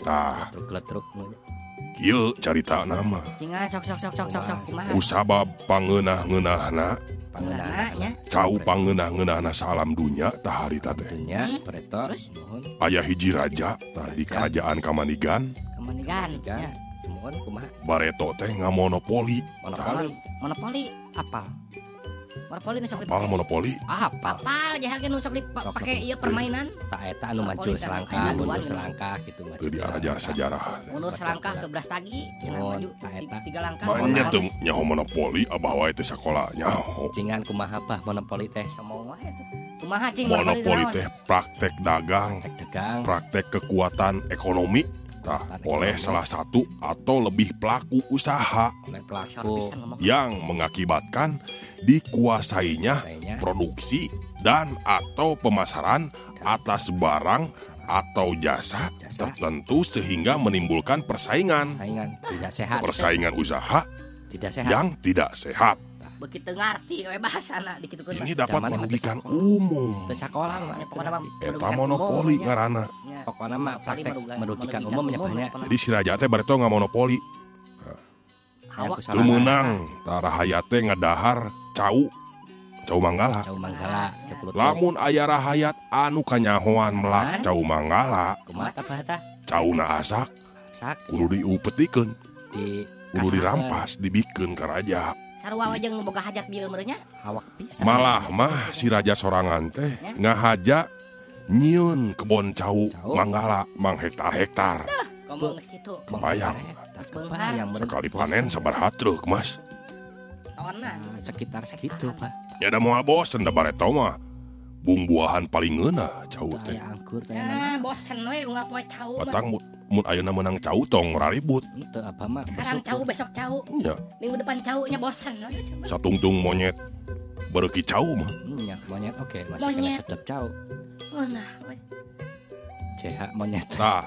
tah cari tak nama usaba pangenahngen anak ca pangenah-ngennah salam dunyatahhari Tate hmm. ayaah hiji raja tadi kerajaan kamanigan baretote ngamonopoli monopol apa monopoli nu sok Apal monopoli? Ah, apal aja hageun sok dipake iya permainan. Tak eta anu mancul selangkah, mundur selangkah gitu di Teu diarajar sejarah. Mundur selangkah ke beras tagi, cenah maju tiga langkah. Banyak tuh nyaho monopoli abah wae teh sakola nyaho. Cingan kumaha pah monopoli teh? Somo wae Kumaha cing monopoli teh praktek dagang. Praktek dagang. Praktek kekuatan ekonomi Nah, oleh salah satu atau lebih pelaku usaha yang mengakibatkan dikuasainya produksi dan atau pemasaran atas barang atau jasa tertentu sehingga menimbulkan persaingan. Persaingan usaha yang tidak sehat. Begitu ngerti we Ini dapat merugikan umum. Teu Eta monopoli ngarana. Ya. Pokona mah praktek merugikan umum nya Jadi si raja teh bari nggak monopoli. Teu tarahayate ngedahar ngadahar kau manggala la ayarah hayaat anu kanyahoanmlaku mangala asaktikken di rampas dibikenun keja malahmah si raja songan teh haja nyun kebon cauh manggala mang hektar-hektar membayangen sabarhat tru Mas nah, sekitar segitu pak ya ada mau bosen dah bare tau mah bung buahan paling ngena cau teh angkur teh nah, bosen we unggah poe cau batang mun ayeuna menang cau tong raribut teu apa mah sekarang cau besok cau iya. minggu depan caunya bosen we satungtung monyet bereki cau mah hmm, ya, monyet oke okay. masih monyet. kena sedep cau oh nah we CH monyet nah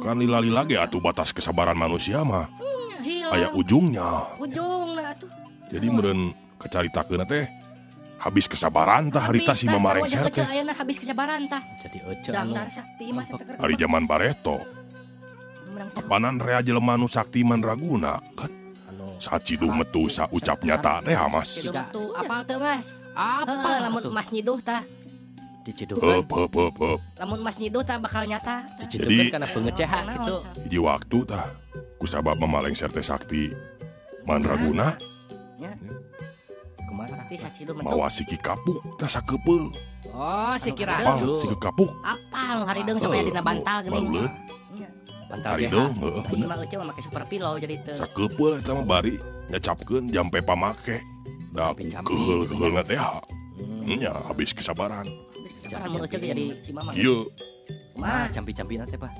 kali lali lagi atuh batas kesabaran manusia mah hmm, Ayah ujungnya jadi keita teh habis kesabarantah hari sih memar saja habis kesabaran hari zaman bareto tepanan reaje Manu Satiman Raguna metu ucapnya tak de Hamasas ta di Up, up, Mas Nyido tak bakal nyata. Jadi karena pengecehan nah, gitu. Jadi nah, nah. waktu tak Kusabab memaleng serte sakti. Mandraguna. Ya. ya. Kemana tadi Mawa siki kapuk tak sakepel. Oh, si kira dulu. Si kapuk? Apal hari dong? sampai dina eh, bantal gini. Malut. Ya. Bantal hari dong? heeh. Ini mah mah super pillow jadi itu. Sakepel kita mah bari ngecapkan jampe pamake. Da keuheul-keuheulna teh. Hmm. Ya, habis kesabaran. Jangan mau cek jadi si mama. Kio. Mah ah, jampi-jampi nanti pak.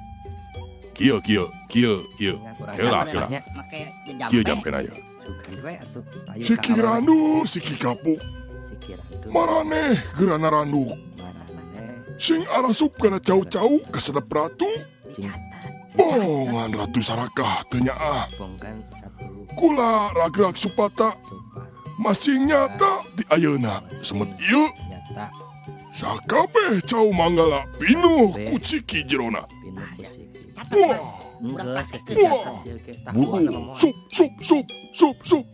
Kio kieu kieu kieu. Kira kira. Kieu jampi aja. Si Kirandu, si Kikapuk. Marane gerana randu. Sing arasup kena cau-cau kasedap ratu. Bongan ratu sarakah ah. Kula ragrak supata. Masih nyata di Ayona semut. iya. Nyata. Sakape cau mangala pinuh kuciki jerona. Buah. Buah. Buru. Sup, sup, sup, sup, sup.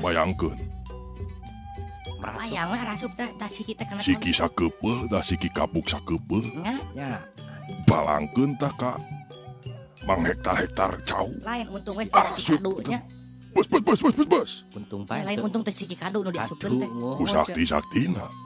Bayangkan. Bayang lah rasup tak da siki teh kana. Siki sakepe, tak siki kapuk sakepe. Nya. Balangkeun tah ka Mang hektar-hektar cau. Lain untung we ah, kadunya. Bos, bus-bus bus-bus. bos. Untung pae. Lain untung teh siki kadu nu diasupkeun teh. Ku sakti-saktina.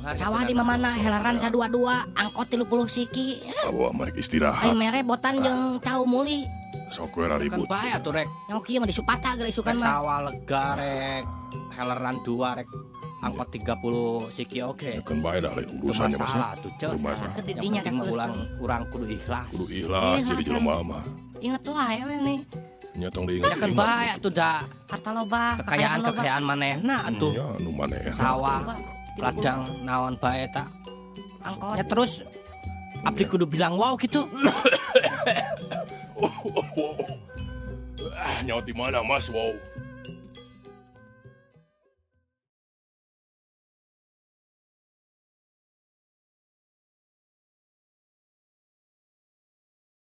sawah di mana helaran saya dua dua angkot tilu puluh siki awak mereka istirahat ayo mere botan jeng cau muli sok era ribut kan bayar tuh rek nyoki iya mah disupata geus isukan mah sawah lega rek helaran dua rek angkot iya. tiga puluh siki oke ya, kan bayar dah lain urusannya mas salah tuh cel salah kedidinya kan ulang urang kudu ikhlas kudu ikhlas iya, jadi jelema mama. inget wae we nih nyatong diingat ya kan bayar tuh dah harta loba kekayaan kekayaan manehna hmm, tuh ya nu manehna sawah ladang naon bae tak angkot ya terus abdi kudu bilang wow gitu oh, oh, oh, ah, nyawa di mana mas wow